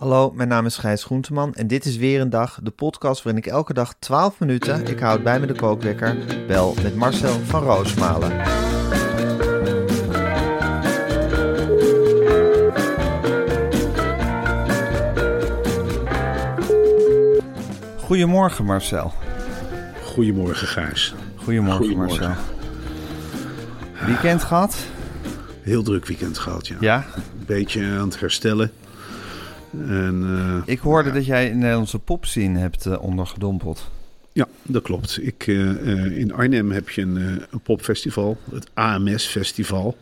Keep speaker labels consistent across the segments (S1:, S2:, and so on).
S1: Hallo, mijn naam is Gijs Groenteman en dit is weer een dag, de podcast waarin ik elke dag 12 minuten, ik houd bij me de kookwekker, bel met Marcel van Roosmalen. Goedemorgen Marcel.
S2: Goedemorgen Gijs.
S1: Goedemorgen,
S2: Goedemorgen.
S1: Marcel. Weekend gehad?
S2: Heel druk weekend gehad, ja.
S1: Ja.
S2: Een beetje aan het herstellen. En eh,
S1: Ik hoorde dat jij in de Nederlandse popscene hebt eh, ondergedompeld.
S2: ja, dat klopt. Ik, eh, in Arnhem heb je een, een popfestival, het AMS-festival.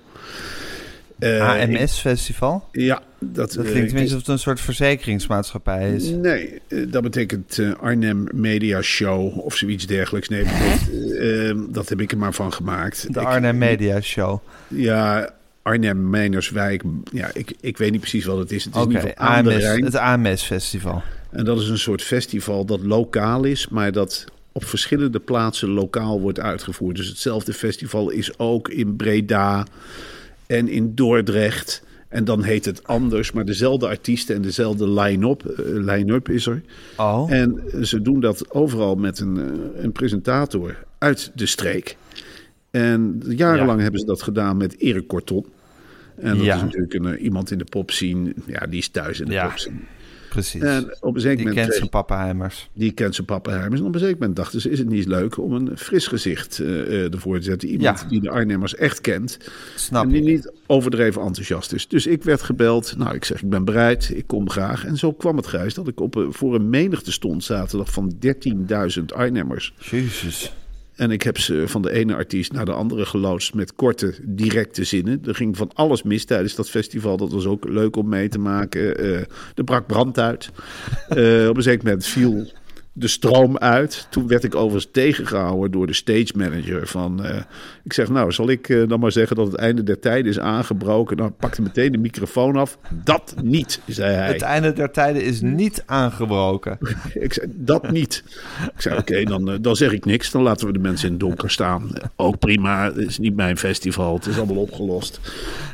S1: AMS-festival?
S2: ja, dat,
S1: Dat klinkt tenminste alsof het een soort verzekeringsmaatschappij is.
S2: Nee, dat betekent Arnhem Media Show of zoiets dergelijks. Nee, dat, dat heb ik er maar van gemaakt.
S1: De
S2: Ik-
S1: Arnhem Media Show.
S2: Ja, Arnhem, Meinerswijk. Ja, ik, ik weet niet precies wat het is. Het is in
S1: Oké,
S2: ieder geval aan de
S1: AMS,
S2: Rijn.
S1: het AMS-festival.
S2: En dat is een soort festival dat lokaal is, maar dat op verschillende plaatsen lokaal wordt uitgevoerd. Dus hetzelfde festival is ook in Breda en in Dordrecht. En dan heet het anders, maar dezelfde artiesten en dezelfde line-up, eh, line-up is er.
S1: Oh,
S2: En ze doen dat overal met een, eh, een presentator uit de streek. En jarenlang
S1: Ja.
S2: hebben ze dat gedaan met Erik Korton. En dat
S1: Ja.
S2: is natuurlijk een, eh, iemand in de popscene. Ja, die is thuis in de
S1: Ja.
S2: popscene.
S1: precies.
S2: En op een zeker
S1: Die
S2: moment
S1: kent zijn pappenheimers.
S2: die kent zijn papa Hermes. En op een zeker moment dachten ze, is het niet leuk om een fris gezicht eh, eh, ervoor te zetten. Iemand
S1: Ja.
S2: die de Arnhemmers echt kent.
S1: Snap
S2: en die niet overdreven enthousiast is. Dus ik werd gebeld. Nou, ik zeg, ik ben bereid. Ik kom graag. En zo kwam het, Gijs, dat ik op, voor een menigte stond zaterdag van 13.000 Arnhemmers.
S1: Jezus.
S2: En ik heb ze van de ene artiest naar de andere geloodst met korte, directe zinnen. Er ging van alles mis tijdens dat festival. Dat was ook leuk om mee te maken. Eh, er brak brand uit. Eh, op een zeker moment viel de stroom uit. Toen werd ik overigens tegengehouden door de stage manager. Van, eh, ik zeg, nou, zal ik eh, dan maar zeggen dat het einde der tijden is aangebroken? Nou, pakte meteen de microfoon af. Dat niet, zei hij.
S1: Het einde der tijden is niet aangebroken.
S2: Ik zei, dat niet. Ik zei, oké, dan, eh, dan zeg ik niks. Dan laten we de mensen in het donker staan. Ook prima, het is niet mijn festival. Het is allemaal opgelost.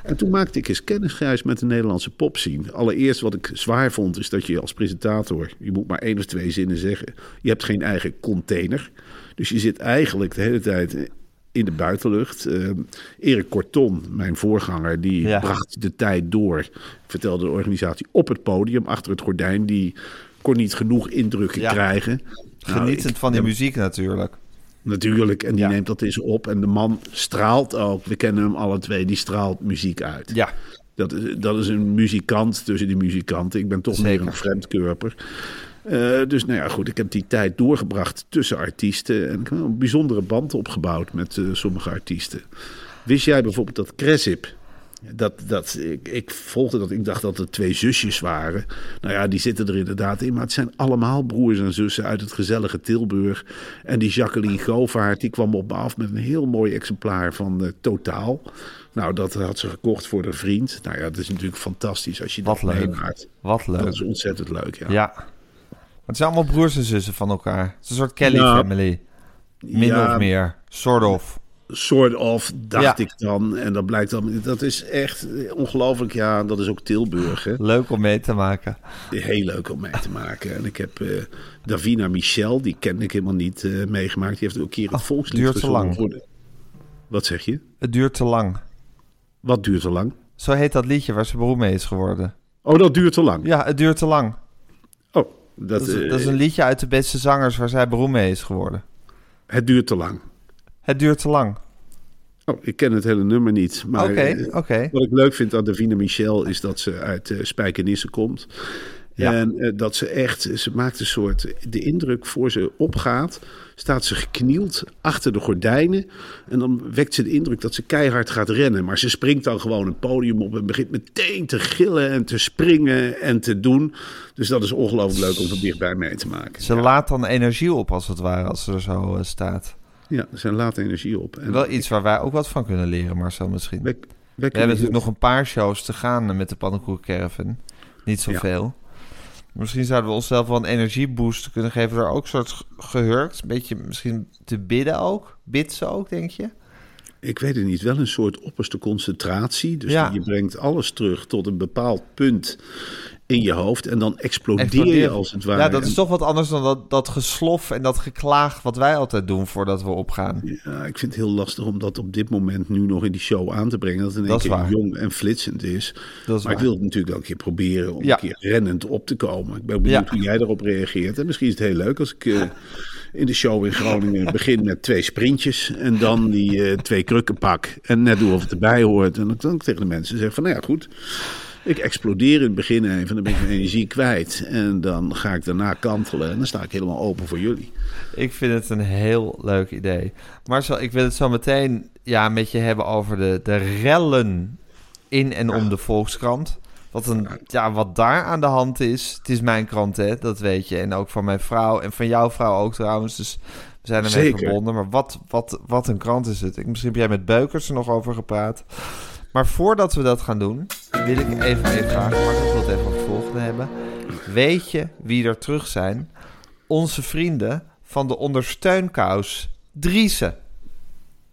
S2: En toen maakte ik eens kennis, Gijs, met de Nederlandse popscene. Allereerst wat ik zwaar vond, is dat je als presentator... je moet maar één of twee zinnen zeggen. Je hebt geen eigen container. Dus je zit eigenlijk de hele tijd in de buitenlucht. Eh, Erik Korton, mijn voorganger, die
S1: Ja.
S2: bracht de tijd door. Vertelde de organisatie op het podium, achter het gordijn. Die kon niet genoeg indrukken
S1: Ja.
S2: krijgen. Nou,
S1: Genietend
S2: ik-
S1: van die
S2: ja,
S1: muziek natuurlijk.
S2: Natuurlijk, en die neemt dat eens op. En de man straalt ook, we kennen hem alle twee, die straalt muziek uit.
S1: Ja,
S2: Dat is, dat is een muzikant tussen die muzikanten. Ik ben toch
S1: Zeker.
S2: meer een vreemdkörper. Eh, dus nou ja, goed, ik heb die tijd doorgebracht tussen artiesten. En ik heb een bijzondere band opgebouwd met eh, sommige artiesten. Wist jij bijvoorbeeld dat Cresip... Dat, dat, ik, ik volgde dat, ik dacht dat het twee zusjes waren. Nou ja, die zitten er inderdaad in. Maar het zijn allemaal broers en zussen uit het gezellige Tilburg. En die Jacqueline Govaert, die kwam op me af met een heel mooi exemplaar van eh, Totaal. Nou, dat had ze gekocht voor een vriend. Nou ja, dat is natuurlijk fantastisch als je
S1: Wat
S2: dat
S1: leuk.
S2: meemaakt.
S1: wat
S2: Dat
S1: leuk.
S2: is ontzettend leuk, ja.
S1: Ja. Het zijn allemaal broers en zussen van elkaar. Het is een soort Kelly
S2: Nou,
S1: family. Min
S2: ja,
S1: of meer. Sort of.
S2: Sort of, dacht
S1: Ja.
S2: ik dan. En dat blijkt dan, dat is echt ongelooflijk. Ja, dat is ook Tilburg, hè.
S1: Leuk om mee te maken.
S2: Heel leuk om mee te maken. En ik heb eh, Davina Michel, die ken ik helemaal niet, eh, meegemaakt. Die heeft ook een keer het
S1: Oh,
S2: volkslied
S1: duurt te lang.
S2: voor de- Wat zeg je?
S1: Het duurt te lang.
S2: Wat duurt te lang?
S1: Zo heet dat liedje waar ze beroemd mee is geworden.
S2: Oh, dat duurt te lang.
S1: Ja, het duurt te lang.
S2: Dat,
S1: Dat is,
S2: eh,
S1: dat is een liedje uit de beste zangers waar zij beroemd mee is geworden.
S2: het duurt te lang.
S1: Het duurt te lang.
S2: Oh, ik ken het hele nummer niet.
S1: Oké,
S2: Maar eh,
S1: oké.
S2: wat ik leuk vind aan Davina Michel is dat ze uit uh, Spijkenisse komt.
S1: Ja.
S2: En eh, dat ze echt, ze maakt een soort, de indruk voor ze opgaat, staat ze geknield achter de gordijnen. En dan wekt ze de indruk dat ze keihard gaat rennen. Maar ze springt dan gewoon het podium op en begint meteen te gillen en te springen en te doen. Dus dat is ongelooflijk leuk om van dichtbij mee te maken.
S1: Ze laat dan energie op als het ware, als ze er zo eh, staat.
S2: Ja, ze laat energie op. En
S1: Wel iets waar wij ook wat van kunnen leren, Marcel, misschien. We hebben natuurlijk nog een paar shows te gaan met de pannenkoeken Niet zoveel. Misschien zouden we onszelf wel een energieboost kunnen geven door ook soort ge- gehurkt. Een beetje misschien te bidden ook. Bid ze ook, denk je?
S2: Ik weet het niet, wel een soort opperste concentratie. Dus
S1: Ja.
S2: je brengt alles terug tot een bepaald punt in je hoofd. En dan explodeer, je als het ware.
S1: Ja, dat is toch wat anders dan dat, dat geslof en dat geklaag wat wij altijd doen voordat we opgaan.
S2: Ja, ik vind het heel lastig om dat op dit moment nu nog in die show aan te brengen. Dat het in één keer
S1: waar.
S2: jong en flitsend is.
S1: Dat is
S2: maar ik wil het natuurlijk wel een keer proberen om
S1: Ja.
S2: een keer rennend op te komen. Ik ben benieuwd
S1: Ja.
S2: hoe jij daarop reageert. En misschien is het heel leuk als ik eh, in de show in Groningen begin met twee sprintjes. En dan die eh, twee krukken pak. En net doe of het erbij hoort. En dan kan ik tegen de mensen zeggen van nou ja goed. Ik explodeer in het begin even, dan ben ik mijn energie kwijt. En dan ga ik daarna kantelen en dan sta ik helemaal open voor jullie.
S1: Ik vind het een heel leuk idee. Marcel, ik wil het zo meteen ja, met je hebben over de, de rellen in en om de Volkskrant. Wat, een, ja, wat daar aan de hand is. Het is mijn krant, hè, dat weet je. En ook van mijn vrouw en van jouw vrouw ook trouwens. Dus we zijn ermee verbonden. Maar wat, wat, wat een krant is het. Ik, misschien heb jij met Beukers er nog over gepraat. Maar voordat we dat gaan doen, wil ik even even vragen. Maar ik wil het even over het volgende hebben. Weet je wie er terug zijn? Onze vrienden van de ondersteunkous Driessen.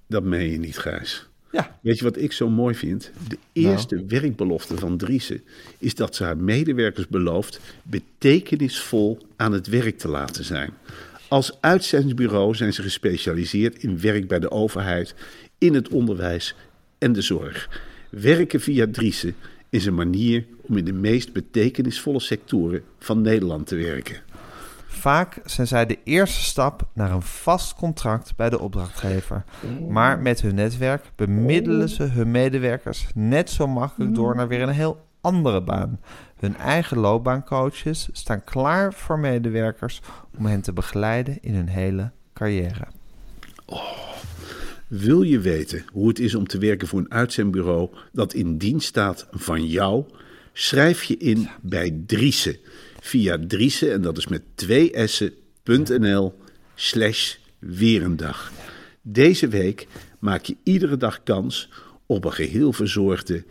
S2: Dat meen je niet, Gijs.
S1: Ja,
S2: Weet je wat ik zo mooi vind? De eerste werkbelofte van Driessen is dat ze haar medewerkers belooft betekenisvol aan het werk te laten zijn. Als uitzendingsbureau zijn ze gespecialiseerd in werk bij de overheid, in het onderwijs en de zorg. Werken via Driessen is een manier om in de meest betekenisvolle sectoren van Nederland te werken.
S1: Vaak zijn zij de eerste stap naar een vast contract bij de opdrachtgever. Maar met hun netwerk bemiddelen ze hun medewerkers net zo makkelijk door naar weer een heel andere baan. Hun eigen loopbaancoaches staan klaar voor medewerkers om hen te begeleiden in hun hele carrière.
S2: Wil je weten hoe het is om te werken voor een uitzendbureau dat in dienst staat van jou? Schrijf je in bij Driessen via Driessen, en dat is met twee s'en.nl slash weerendag. Deze week maak je iedere dag kans op een geheel verzorgde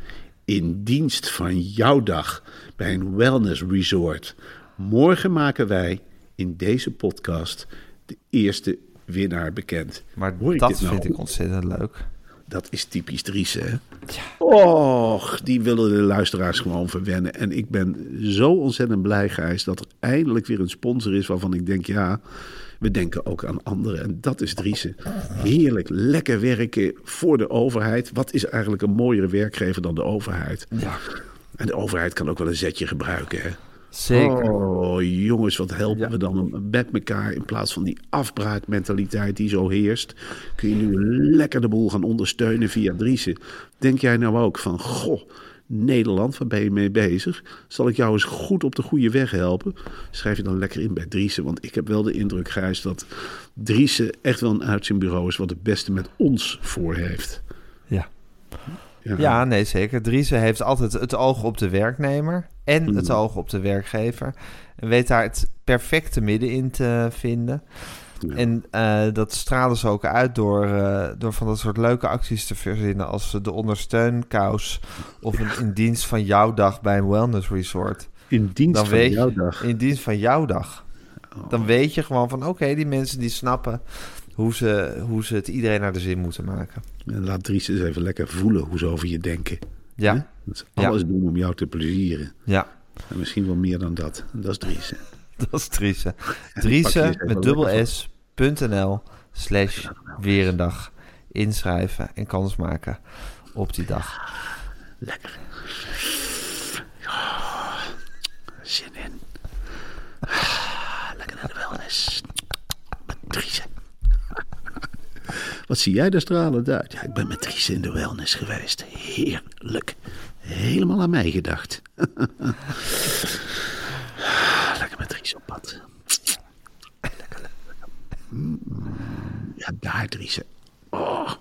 S2: in dienst van jouw dag bij een wellness resort. Morgen maken wij in deze podcast de eerste winnaar bekend.
S1: Maar
S2: Hoor
S1: dat
S2: nou?
S1: vind ik ontzettend leuk.
S2: Dat is typisch Dries, hè? Och, die willen de luisteraars gewoon verwennen. En ik ben zo ontzettend blij, Gijs, dat er eindelijk weer een sponsor is waarvan ik denk, ja, we denken ook aan anderen. En dat is Driessen. Heerlijk, lekker werken voor de overheid. Wat is eigenlijk een mooiere werkgever dan de overheid?
S1: Ja,
S2: En de overheid kan ook wel een zetje gebruiken, hè?
S1: Zeker.
S2: Oh, jongens, wat helpen
S1: Ja.
S2: we dan met elkaar in plaats van die afbraakmentaliteit die zo heerst. Kun je nu lekker de boel gaan ondersteunen via Driessen. Denk jij nou ook van, goh, Nederland, waar ben je mee bezig? Zal ik jou eens goed op de goede weg helpen? Schrijf je dan lekker in bij Driessen, want ik heb wel de indruk, Gijs, dat Driessen echt wel een uitzendbureau is wat het beste met ons voor heeft.
S1: Ja. Ja, nee, zeker. Driessen heeft altijd het oog op de werknemer en het oog op de werkgever. En weet daar het perfecte midden in te vinden.
S2: Ja.
S1: En eh, dat stralen ze ook uit door, eh, door van dat soort leuke acties te verzinnen... als de ondersteunkous of een in dienst van jouw dag bij een wellness resort.
S2: In dienst van jouw
S1: je,
S2: dag.
S1: in dienst van jouw dag. Dan weet je gewoon van, oké, die mensen die snappen hoe ze, hoe ze het iedereen naar de zin moeten maken.
S2: En laat Dries eens even lekker voelen hoe ze over je denken.
S1: Ja.
S2: Dat ze alles doen om jou te plezieren.
S1: Ja.
S2: En misschien wel meer dan dat. Dat is Dries.
S1: dat is
S2: Dries. Dries
S1: met dubbel s.nl slash nou, weer een dag. Inschrijven en kans maken op die dag.
S2: Lekker. Zin in. Ah, lekker naar de wellness. Met Dries. Wat zie jij er stralend uit? Ja, ik ben met Dries in de wellness geweest. Heerlijk. Helemaal aan mij gedacht. lekker met Dries op pad. Lekker, lekker. Ja, daar Dries. hè. Oh.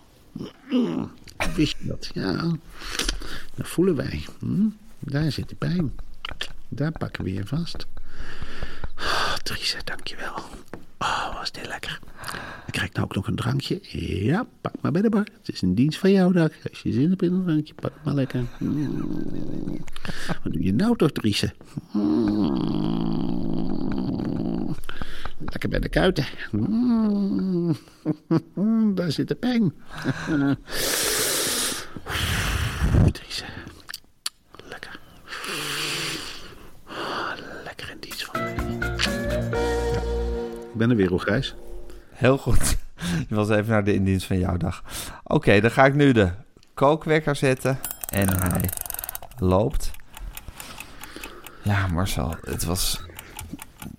S2: Wist je dat? Ja. Dat voelen wij. Hm? Daar zit de pijn. Daar pakken we je vast. Oh, hè, dankjewel. Oh, was dit lekker. Ik krijg nou ook nog een drankje. Ja, pak maar bij de bar. Het is een dienst van jouw dag. Als je zin hebt in een drankje, pak maar lekker. Wat doe je nou toch, Driese? Mm. Lekker bij de kuiten. Daar zit de pijn. Ben er weer.
S1: Heel goed. Je was even naar de indienst van jouw dag. Oké, dan ga ik nu de kookwekker zetten. En hij loopt. Ja, Marcel, het was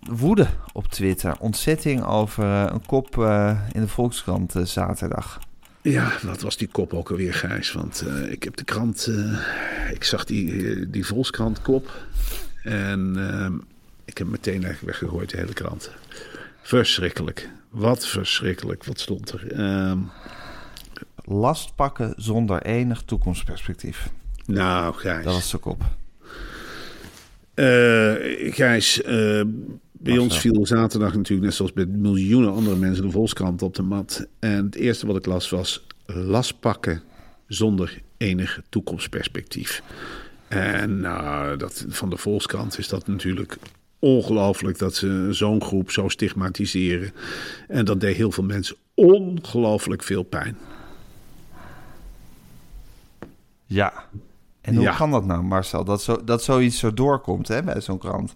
S1: woede op Twitter. Ontzetting over eh, een kop eh, in de Volkskrant eh, zaterdag.
S2: Ja, wat was die kop ook alweer, Gijs? Want ik heb de krant... ik zag die, die Volkskrant kop. En ik heb meteen eigenlijk weggegooid, de hele krant. Verschrikkelijk. Wat verschrikkelijk. Wat stond er? Ehm,
S1: Last pakken zonder enig toekomstperspectief.
S2: nou, Gijs.
S1: Dat was de kop.
S2: Eh, Gijs, eh, bij ons viel zaterdag natuurlijk, net zoals bij miljoenen andere mensen, de Volkskrant op de mat. En het eerste wat ik las was last pakken zonder enig toekomstperspectief. En nou, dat, van de Volkskrant is dat natuurlijk ongelooflijk dat ze zo'n groep zo stigmatiseren. En dat deed heel veel mensen ongelooflijk veel pijn.
S1: Ja. En hoe
S2: Ja.
S1: kan dat nou, Marcel? Dat, zo, dat zoiets zo doorkomt hè, bij zo'n krant.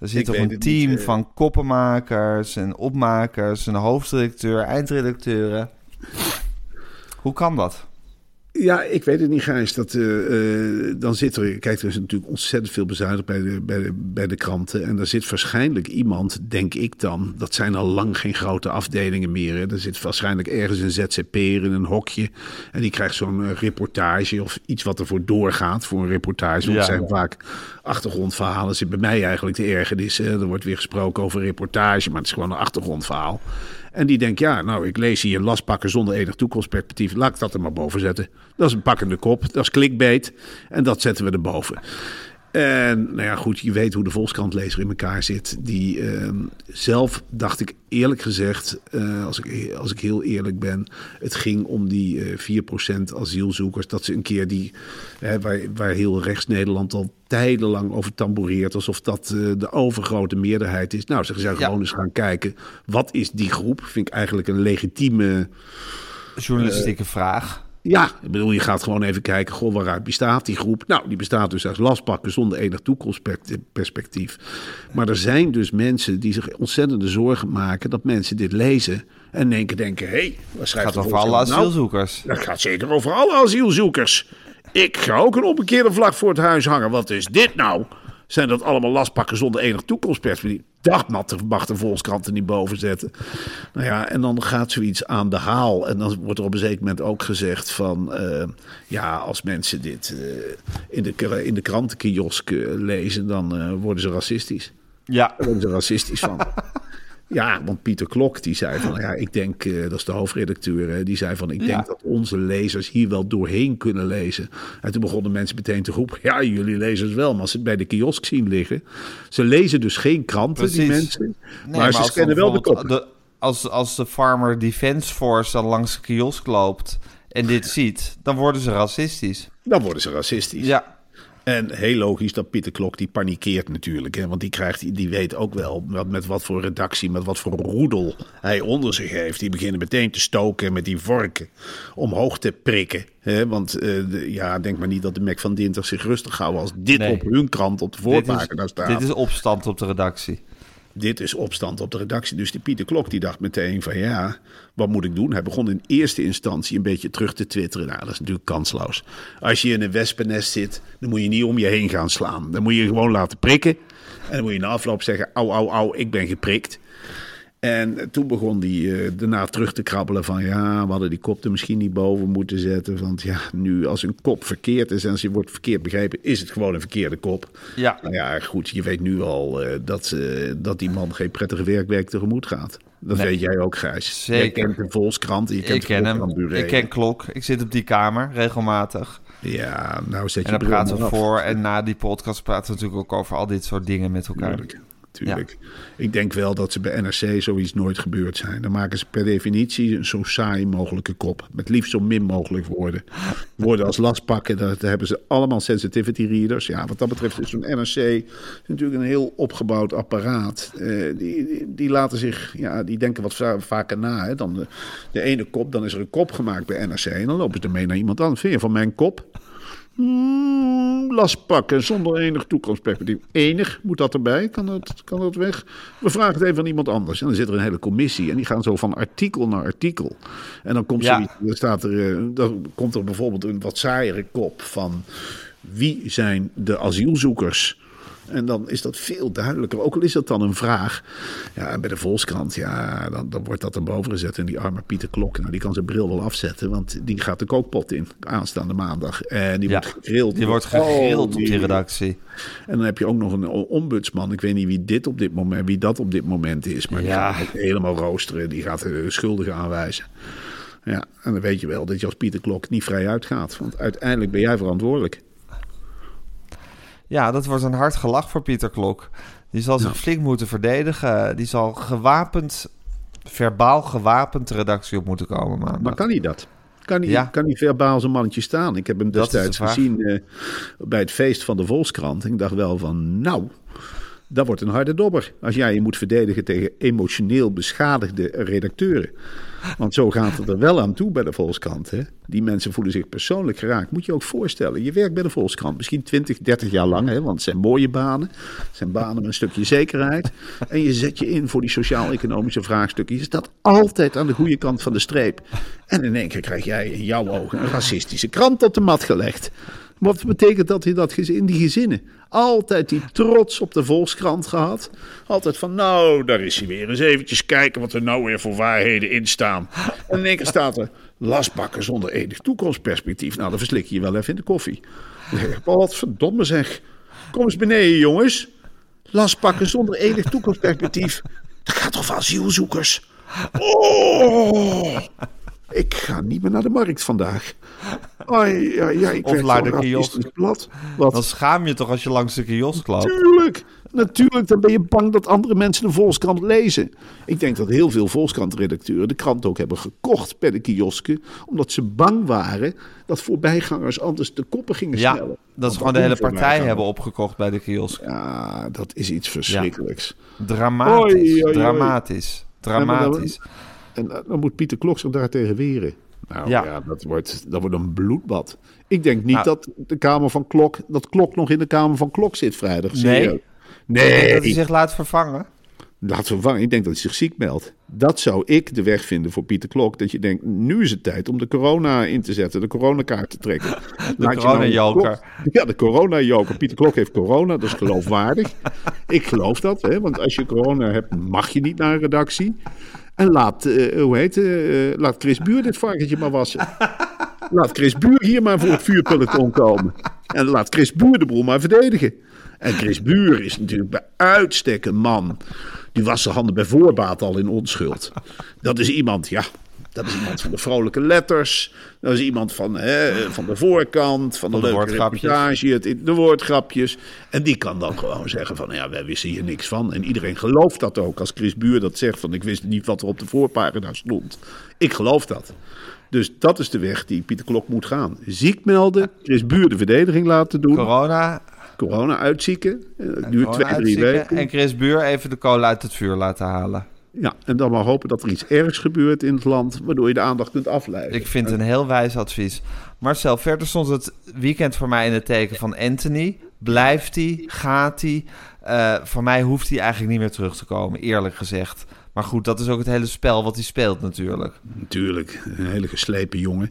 S1: Er zit
S2: Ik
S1: toch een team
S2: niet, eh.
S1: van koppenmakers en opmakers, een hoofdredacteur, eindredacteuren. Hoe kan dat?
S2: Ja, ik weet het niet, Gijs. Dat, eh, eh, dan zit er, kijk, er is natuurlijk ontzettend veel bezuinigd bij de, bij, de, bij de kranten. En daar zit waarschijnlijk iemand, denk ik dan, dat zijn al lang geen grote afdelingen meer. Hè. Er zit waarschijnlijk ergens een ZZP'er in een hokje. En die krijgt zo'n eh, reportage of iets wat ervoor doorgaat voor een reportage. Want
S1: Ja.
S2: zijn vaak achtergrondverhalen. Zit bij mij eigenlijk de ergernis. Hè. Er wordt weer gesproken over reportage, maar het is gewoon een achtergrondverhaal. En die denkt, ja, nou, ik lees hier lastpakken zonder enig toekomstperspectief. Laat ik dat er maar boven zetten. Dat is een pakkende kop, dat is clickbait. En dat zetten we erboven. En nou ja, goed, je weet hoe de Volkskrantlezer in elkaar zit. Die ehm, zelf dacht ik eerlijk gezegd, eh, als, ik, als ik heel eerlijk ben, het ging om die eh 4% asielzoekers. Dat ze een keer die, waar, waar heel rechts Nederland al tijdenlang over tamboureert, alsof dat eh, de overgrote meerderheid is. Nou, ze zijn
S1: Ja.
S2: gewoon eens gaan kijken, wat is die groep? Vind ik eigenlijk een legitieme...
S1: Journalistieke vraag.
S2: Ja, ik bedoel, je gaat gewoon even kijken, goh, waaruit bestaat die groep? Nou, die bestaat dus uit lastpakken zonder enig toekomstperspectief. Maar er zijn dus mensen die zich ontzettende zorgen maken dat mensen dit lezen en denken, denken, hé, hey, wat
S1: Het
S2: schrijft
S1: gaat
S2: de
S1: over alle
S2: nou?
S1: asielzoekers.
S2: Dat gaat zeker over alle asielzoekers. Ik ga ook een omgekeerde vlag voor het huis hangen. Wat is dit nou? Zijn dat allemaal lastpakken zonder enig toekomstperspectief? Dat mag de, Volkskrant er niet boven zetten. Nou ja, en dan gaat zoiets aan de haal. En dan wordt er op een zeker moment ook gezegd van... eh, ja, als mensen dit eh, in, de, in de krantenkiosk eh, lezen... dan worden ze racistisch.
S1: Ja.
S2: Daar worden ze racistisch van. Ja, want Pieter Klok die zei van, ja, ik denk, eh, dat is de hoofdredacteur, hè, die zei van, ik
S1: Ja.
S2: denk dat onze lezers hier wel doorheen kunnen lezen. En toen begonnen mensen meteen te roepen, ja, jullie lezers wel, maar als ze het bij de kiosk zien liggen, ze lezen dus geen kranten, die mensen,
S1: Nee,
S2: maar, ze kennen wel de
S1: bijvoorbeeld
S2: kop.
S1: de- als, als de Farmer Defense Force dan langs de kiosk loopt en dit ziet, dan worden ze racistisch.
S2: Dan worden ze racistisch.
S1: Ja,
S2: En heel logisch dat Pieter Klok die panikeert natuurlijk. Hè? Want die, krijgt, die weet ook wel wat, met wat voor redactie, met wat voor roedel hij onder zich heeft. Die beginnen meteen te stoken met die vorken omhoog te prikken. Hè? Want eh, de- ja, denk maar niet dat de Mac van Dinter zich rustig houden als dit
S1: Nee.
S2: op hun krant op de voorpagina staat.
S1: dit is opstand op de redactie.
S2: Dit is opstand op de redactie. Dus die Pieter Klok die dacht meteen van ja, wat moet ik doen? Hij begon in eerste instantie een beetje terug te twitteren. Nou, dat is natuurlijk kansloos. Als je in een wespennest zit, dan moet je niet om je heen gaan slaan. Dan moet je gewoon laten prikken. En dan moet je na afloop zeggen, au, au, au, ik ben geprikt. En toen begon hij uh, daarna terug te krabbelen van ja, we hadden die kop er misschien niet boven moeten zetten. Want ja, nu als een kop verkeerd is en ze wordt verkeerd begrepen, is het gewoon een verkeerde kop.
S1: Ja.
S2: Nou ja, goed, je weet nu al uh, dat, uh, dat die man geen prettige werkweek tegemoet gaat. Dat nee. weet jij ook, Gijs.
S1: Zeker.
S2: Je kent de Volkskrant, je kent
S1: ik ken hem. Ik ken Klok. Ik zit op die kamer regelmatig.
S2: Ja, nou zet je
S1: En dan praten we voor en na die podcast praten we natuurlijk ook over al dit soort dingen met elkaar.
S2: Tuurlijk. Ja. Ik denk wel dat ze bij NRC zoiets nooit gebeurd zijn. Dan maken ze per definitie een zo saai mogelijke kop. Met liefst zo min mogelijk woorden. Woorden als lastpakken, daar hebben ze allemaal sensitivity readers. Ja, wat dat betreft is zo'n NRC natuurlijk een heel opgebouwd apparaat. Uh, die, die, die, laten zich, ja, die denken wat vaker na. Hè. Dan de, de ene kop, dan is er een kop gemaakt bij NRC. En dan lopen ze ermee naar iemand anders. Vind je van mijn kop? Hmm, last pakken zonder enig toekomstperspectief. Enig, moet dat erbij? Kan dat, kan dat weg? We vragen het even aan iemand anders. En dan zit er een hele commissie en die gaan zo van artikel naar artikel. En dan komt,
S1: Ja.
S2: dan staat er, dan komt er bijvoorbeeld een wat saaiere kop van... Wie zijn de asielzoekers? En dan is dat veel duidelijker. Ook al is dat dan een vraag. Ja, bij de Volkskrant, ja, dan, dan wordt dat erboven gezet. En die arme Pieter Klok, nou, die kan zijn bril wel afzetten. Want die gaat de kookpot in aanstaande maandag. En die
S1: Ja,
S2: wordt gegrild.
S1: Die wordt
S2: Oh,
S1: gegrild op die redactie.
S2: En dan heb je ook nog een ombudsman. Ik weet niet wie, dit op dit moment, wie dat op dit moment is. Maar die
S1: Ja.
S2: gaat ook helemaal roosteren. Die gaat de schuldigen aanwijzen. Ja, en dan weet je wel dat je als Pieter Klok niet vrij uitgaat. Want uiteindelijk ben jij verantwoordelijk.
S1: Ja, dat wordt een hard gelach voor Pieter Klok. Die zal zich flink moeten verdedigen. Die zal gewapend, verbaal gewapend de redactie op moeten komen maandag.
S2: Maar kan hij dat? Kan hij,
S1: Ja.
S2: kan hij verbaal zijn mannetje staan? Ik heb hem destijds gezien eh, bij het feest van de Volkskrant. Ik dacht wel van, nou, dat wordt een harde dobber. Als jij je moet verdedigen tegen emotioneel beschadigde redacteuren. Want zo gaat het er wel aan toe bij de Volkskrant. Hè? Die mensen voelen zich persoonlijk geraakt. Moet je ook voorstellen. Je werkt bij de Volkskrant misschien 20, 30 jaar lang. Hè? Want het zijn mooie banen. Het zijn banen met een stukje zekerheid. En je zet je in voor die sociaal-economische vraagstukken. Je staat altijd aan de goede kant van de streep. En in één keer krijg jij in jouw ogen een racistische krant op de mat gelegd. Wat betekent dat in, dat in die gezinnen? Altijd die trots op de Volkskrant gehad. Altijd van, nou, daar is hij weer. Eens eventjes kijken wat er nou weer voor waarheden in staan. En in één keer staat er lastbakken zonder enig toekomstperspectief. Nou, dan verslik je je wel even in de koffie. Wat verdomme zeg. Kom eens beneden, jongens. Lastbakken zonder enig toekomstperspectief. Dat gaat toch voor asielzoekers? Oh! Ik ga niet meer naar de markt vandaag. Ai, ja, ja, ik
S1: Of naar de kiosk.
S2: blad. Wat?
S1: Dan schaam je toch als je langs de kiosk loopt.
S2: Natuurlijk, natuurlijk. Dan ben je bang dat andere mensen de Volkskrant lezen. Ik denk dat heel veel Volkskrant-redacteuren de krant ook hebben gekocht bij de kiosken. Omdat ze bang waren dat voorbijgangers anders de koppen gingen
S1: Ja,
S2: snellen.
S1: dat ze gewoon de hele partij hebben opgekocht bij de kiosk.
S2: Ja, dat is iets verschrikkelijks.
S1: Dramatisch,
S2: Oei, oei, oei.
S1: dramatisch, dramatisch.
S2: En dan moet Pieter Klok zich daartegen weren. Nou ja,
S1: Ja.
S2: dat, wordt, dat wordt een bloedbad. Ik denk niet
S1: Nou.
S2: dat de Kamer van Klok, dat Klok nog in de Kamer van Klok zit vrijdag. serieus.
S1: Nee?
S2: Nee,
S1: Dat hij zich laat vervangen.
S2: Laat vervangen. Ik denk dat hij zich ziek meldt. Dat zou ik de weg vinden voor Pieter Klok. Dat je denkt, nu is het tijd om de corona in te zetten. De coronakaart te trekken. Je nou
S1: coronajoker.
S2: Ja, de coronajoker. Pieter Klok heeft corona. Dat is geloofwaardig. ik geloof dat. Hè? Want als je corona hebt, mag je niet naar een redactie. En laat, eh, hoe heet eh, laat Chris Buur dit varkentje maar wassen. Laat Chris Buur hier maar voor het vuurpeloton komen. En laat Chris Buur de boel maar verdedigen. En Chris Buur is natuurlijk bij uitstek een man. Die was zijn handen bij voorbaat al in onschuld. Dat is iemand, ja. Dat is iemand van de vrolijke letters. Dat is iemand van, hè, van de voorkant, van de,
S1: Van de
S2: leuke reportage, het, de woordgrapjes. En die kan dan gewoon zeggen van, ja, wij wisten hier niks van. En iedereen gelooft dat ook. Als Chris Buur dat zegt van, ik wist niet wat er op de voorpagina stond. Ik geloof dat. Dus dat is de weg die Pieter Klok moet gaan. Ziek melden, Chris Buur de verdediging laten doen.
S1: Corona,
S2: Corona uitzieken. Duurt twee, drie weken.
S1: en Chris Buur even de kolen uit het vuur laten halen.
S2: Ja, en dan maar hopen dat er iets ergs gebeurt in het land, waardoor je de aandacht kunt afleiden.
S1: Ik vind het een heel wijs advies. Marcel, verder stond het weekend voor mij in het teken van Anthony. Blijft hij? Gaat hij? Eh, voor mij hoeft hij eigenlijk niet meer terug te komen, eerlijk gezegd. Maar goed, dat is ook het hele spel wat hij speelt natuurlijk.
S2: Natuurlijk, een hele geslepen jongen.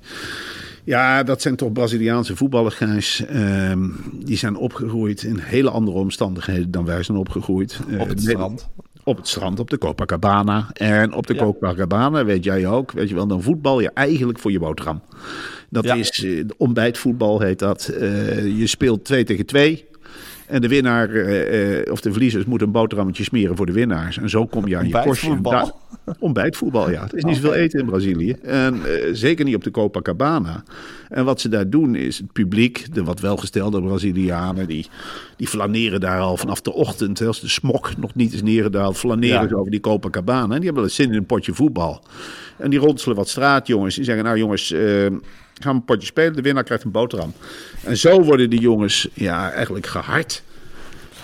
S2: Ja, dat zijn toch Braziliaanse voetballers, Gijs. Ehm, die zijn opgegroeid in hele andere omstandigheden dan wij zijn opgegroeid. Eh,
S1: Op het
S2: Ne-
S1: strand.
S2: Op het strand op de Copacabana. En op de Copacabana, weet jij ook, weet je wel, dan voetbal je eigenlijk voor je boterham. Dat
S1: Ja.
S2: is eh, ontbijtvoetbal heet dat. Eh, je speelt 2 tegen 2. En de winnaar eh, eh, of de verliezers moeten een boterhammetje smeren voor de winnaars. En zo kom je aan je.
S1: Ontbijtvoetbal?
S2: Daar- Ontbijtvoetbal, ja. Het is niet zoveel eten in Brazilië. En eh, zeker niet op de Copacabana. En wat ze daar doen is het publiek, de wat welgestelde Brazilianen, die, die flaneren daar al vanaf de ochtend. Als de smok nog niet is neergedaald, flaneren
S1: Ja.
S2: ze over die Copacabana. En die hebben wel eens zin in een potje voetbal. En die ronselen wat straatjongens. Die zeggen, nou jongens, eh, gaan we een potje spelen. De winnaar krijgt een boterham. En zo worden die jongens ja, eigenlijk gehard.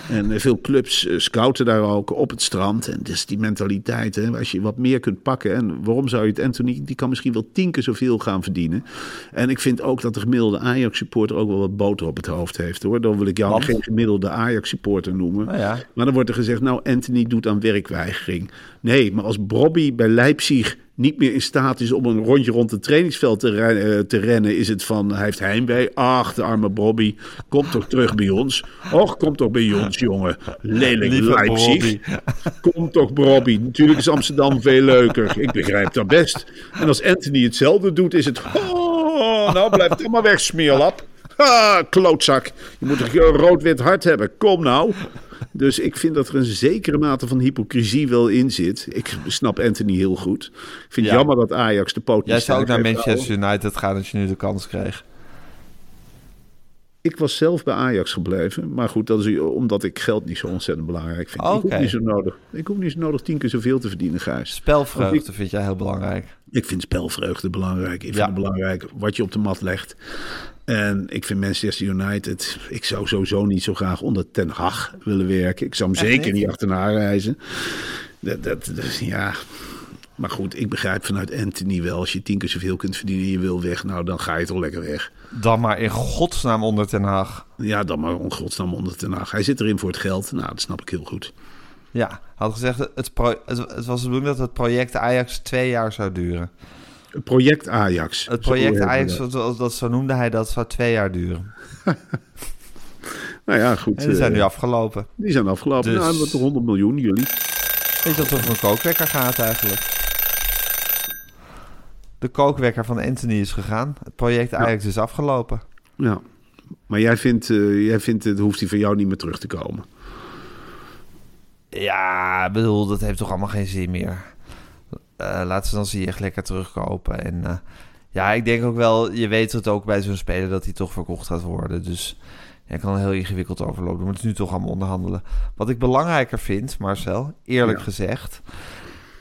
S2: En eh, veel clubs eh, scouten daar ook op het strand. En dus die mentaliteit, hè, als je wat meer kunt pakken. En waarom zou je het Anthony, die kan misschien wel tien keer zoveel gaan verdienen. En ik vind ook dat de gemiddelde Ajax-supporter ook wel wat boter op het hoofd heeft. hoor. Dan wil ik jou
S1: Want?
S2: geen gemiddelde Ajax-supporter noemen.
S1: Nou ja.
S2: Maar dan wordt er gezegd, nou Anthony doet aan werkweigering. Nee, maar als Bobby bij Leipzig niet meer in staat is om een rondje rond het trainingsveld te, eh, te rennen, is het van, hij heeft heimwee. Ach, de arme Bobby, kom toch terug bij ons. Och, kom toch bij ons, jongen. Lelijk
S1: Lieve
S2: Leipzig.
S1: Bobby.
S2: Kom toch, Bobby. Natuurlijk is Amsterdam veel leuker. Ik begrijp dat best. En als Anthony hetzelfde doet, is het... Oh, nou, blijf dan maar weg, smeerlap. Ah, klootzak. Je moet een rood-wit hart hebben. Kom nou. Dus ik vind dat er een zekere mate van hypocrisie wel in zit. Ik snap Anthony heel goed. Ik vind het
S1: Ja.
S2: jammer dat Ajax de poot niet
S1: Jij zou ook naar Manchester United gaan als je nu de kans kreeg.
S2: Ik was zelf bij Ajax gebleven. Maar goed, dat is omdat ik geld niet zo ontzettend belangrijk vind. Ik,
S1: Oké.
S2: hoef niet zo nodig, ik hoef niet zo nodig tien keer zoveel te verdienen, Gijs.
S1: Spelvreugde vind jij heel belangrijk.
S2: Ik vind spelvreugde belangrijk. Ik vind het belangrijk wat je op de mat legt. En ik vind Manchester United... Ik zou sowieso niet zo graag onder Ten Hag willen werken. Ik zou hem
S1: Echt
S2: zeker
S1: niet?
S2: achterna reizen. Dat, dat, dat- ja... Maar goed, ik begrijp vanuit Anthony wel. Als je tien keer zoveel kunt verdienen en je wil weg... Nou, dan ga je toch lekker weg.
S1: Dan maar in godsnaam onder Ten Haag.
S2: Ja, dan maar ongodsnaam onder Ten Hag. Hij zit erin voor het geld. Nou, dat snap ik heel goed.
S1: Ja, had gezegd, het, het, het was de bedoeling dat het project Ajax twee jaar zou duren.
S2: Het project Ajax.
S1: Het project Ajax,
S2: dat.
S1: dat, dat, zo noemde hij dat, zou twee jaar duren.
S2: Nou ja, goed.
S1: En die zijn
S2: eh,
S1: nu afgelopen.
S2: die zijn afgelopen.
S1: Dus-
S2: Nou, wat 100 miljoen, jullie.
S1: Weet je wat er voor een kookwekker gaat eigenlijk? De kookwekker van Anthony is gegaan. Het project Ajax is afgelopen.
S2: Ja. Maar jij vindt, eh, jij vindt het hoeft hij van jou niet meer terug te komen.
S1: Ja, ik bedoel, dat heeft toch allemaal geen zin meer. Eh laten ze dan zie je echt lekker terugkopen. En eh, ja, ik denk ook wel, je weet het ook bij zo'n speler dat hij toch verkocht gaat worden. Dus ja, ik kan er heel ingewikkeld overlopen. We moeten nu toch allemaal onderhandelen. Wat ik belangrijker vind, Marcel, eerlijk
S2: Ja.
S1: gezegd.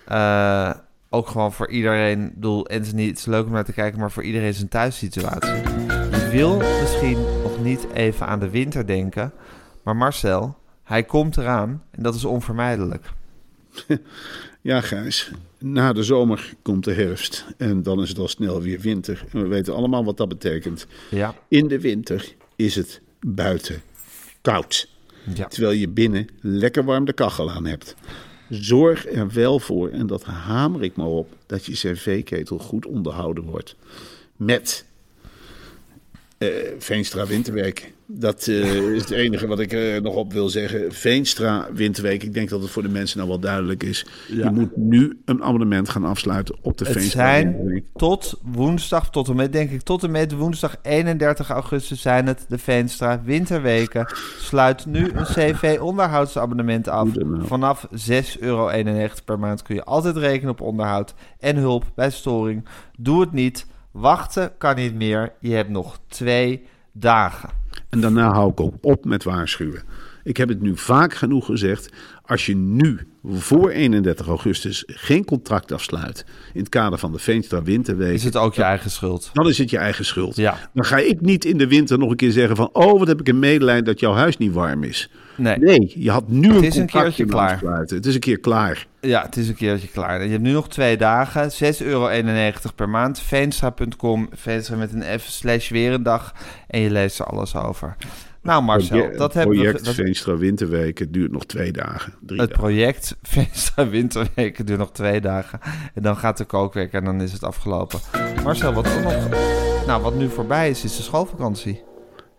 S1: eh, ook gewoon voor iedereen. Ik bedoel, Anthony, het is leuk om naar te kijken, maar voor iedereen zijn thuissituatie. Je wil misschien nog niet even aan de winter denken. Maar Marcel, hij komt eraan en dat is onvermijdelijk.
S2: Ja, Gijs. Na de zomer komt de herfst. En dan is het al snel weer winter. En we weten allemaal wat dat betekent.
S1: Ja,
S2: In de winter is het buiten koud.
S1: ja.
S2: Terwijl je binnen lekker warm de kachel aan hebt. Zorg er wel voor, en dat hamer ik maar op, dat je cv-ketel goed onderhouden wordt. Met eh, Veenstra Winterweek. Dat eh, is het enige wat ik er nog op wil zeggen. Veenstra Winterweek. Ik denk dat het voor de mensen nou wel duidelijk is.
S1: Ja.
S2: Je moet nu een abonnement gaan afsluiten op de
S1: Het
S2: Veenstra
S1: zijn
S2: Winterweek.
S1: tot woensdag, tot en met, denk ik, tot en met woensdag 31 augustus zijn het de Veenstra Winterweken. Sluit nu een CV-onderhoudsabonnement af. Vanaf 6,91 euro per maand kun je altijd rekenen op onderhoud en hulp bij storing. Doe het niet. Wachten kan niet meer. Je hebt nog twee dagen.
S2: En daarna hou ik ook op met waarschuwen. Ik heb het nu vaak genoeg gezegd. Als je nu voor 31 augustus geen contract afsluit. in het kader van de Veenstra Winterweek.
S1: Is het ook je eigen schuld?
S2: dan is het je eigen schuld.
S1: Ja.
S2: Dan ga ik niet in de winter nog een keer zeggen van... oh, wat heb ik een medelijden dat jouw huis niet warm is.
S1: Nee.
S2: Nee, je had nu een
S1: is een
S2: contractje
S1: klaar.
S2: afsluiten. Het is een keer klaar.
S1: Ja, het is een keertje klaar. Je hebt nu nog twee dagen. 6,91 euro per maand. Veenstra.com. Veenstra met een F slash weer een dag. En je leest er alles over. Nou Marcel, dat hebben we...
S2: project
S1: Dat,
S2: Veenstra Winterweek. Het duurt nog twee dagen. Drie
S1: het
S2: dagen.
S1: project Veenstra Winterweken duurt nog twee dagen. En dan gaat de kookweek en dan is het afgelopen. Marcel, wat nog... Nou, wat nu voorbij is, is de schoolvakantie.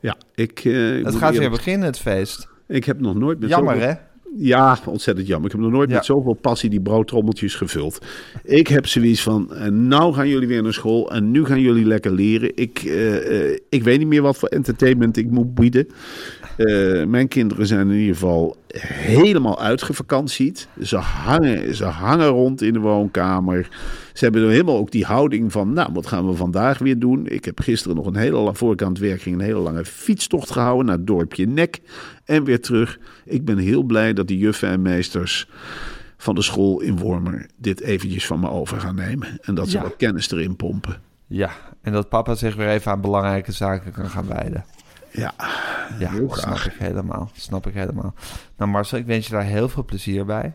S2: Ja, ik, eh,
S1: Het gaat weer beginnen, het feest.
S2: Ik heb nog nooit met
S1: Jammer,
S2: zoveel-
S1: hè?
S2: Ja, ontzettend jammer. Ik heb nog nooit
S1: Ja.
S2: met zoveel passie die broodtrommeltjes gevuld. Ik heb zoiets van, nou gaan jullie weer naar school en nu gaan jullie lekker leren. Ik, eh, eh, ik weet niet meer wat voor entertainment ik moet bieden. Eh, mijn kinderen zijn in ieder geval helemaal uitgevakantied. Ze hangen, ze hangen rond in de woonkamer. Ze hebben er helemaal ook die houding van, nou, wat gaan we vandaag weer doen? Ik heb gisteren nog een hele lange, voor ik aan het werk ging, een hele lange fietstocht gehouden naar het dorpje Nek en weer terug. Ik ben heel blij dat de juffen en meesters van de school in Wormer dit eventjes van me over gaan nemen. En dat ze
S1: Ja.
S2: wat kennis erin pompen.
S1: Ja, en dat papa zich weer even aan belangrijke zaken kan gaan wijden.
S2: Ja,
S1: Ja,
S2: Heel
S1: snap
S2: graag.
S1: ik helemaal. Snap ik helemaal. Nou Marcel, ik wens je daar heel veel plezier bij.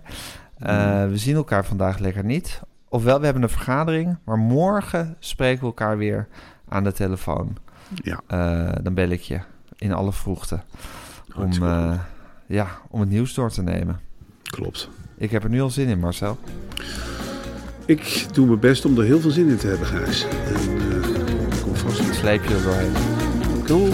S1: Eh, we zien elkaar vandaag lekker niet. Ofwel, we hebben een vergadering, maar morgen spreken we elkaar weer aan de telefoon.
S2: ja.
S1: Eh, dan bel ik je in alle vroegte. Om, eh, ja, om het nieuws door te nemen.
S2: klopt.
S1: Ik heb er nu al zin in, Marcel.
S2: Ik doe mijn best om er heel veel zin in te hebben, Gijs. En ik kom vast
S1: sleep je er doorheen.
S2: Doei.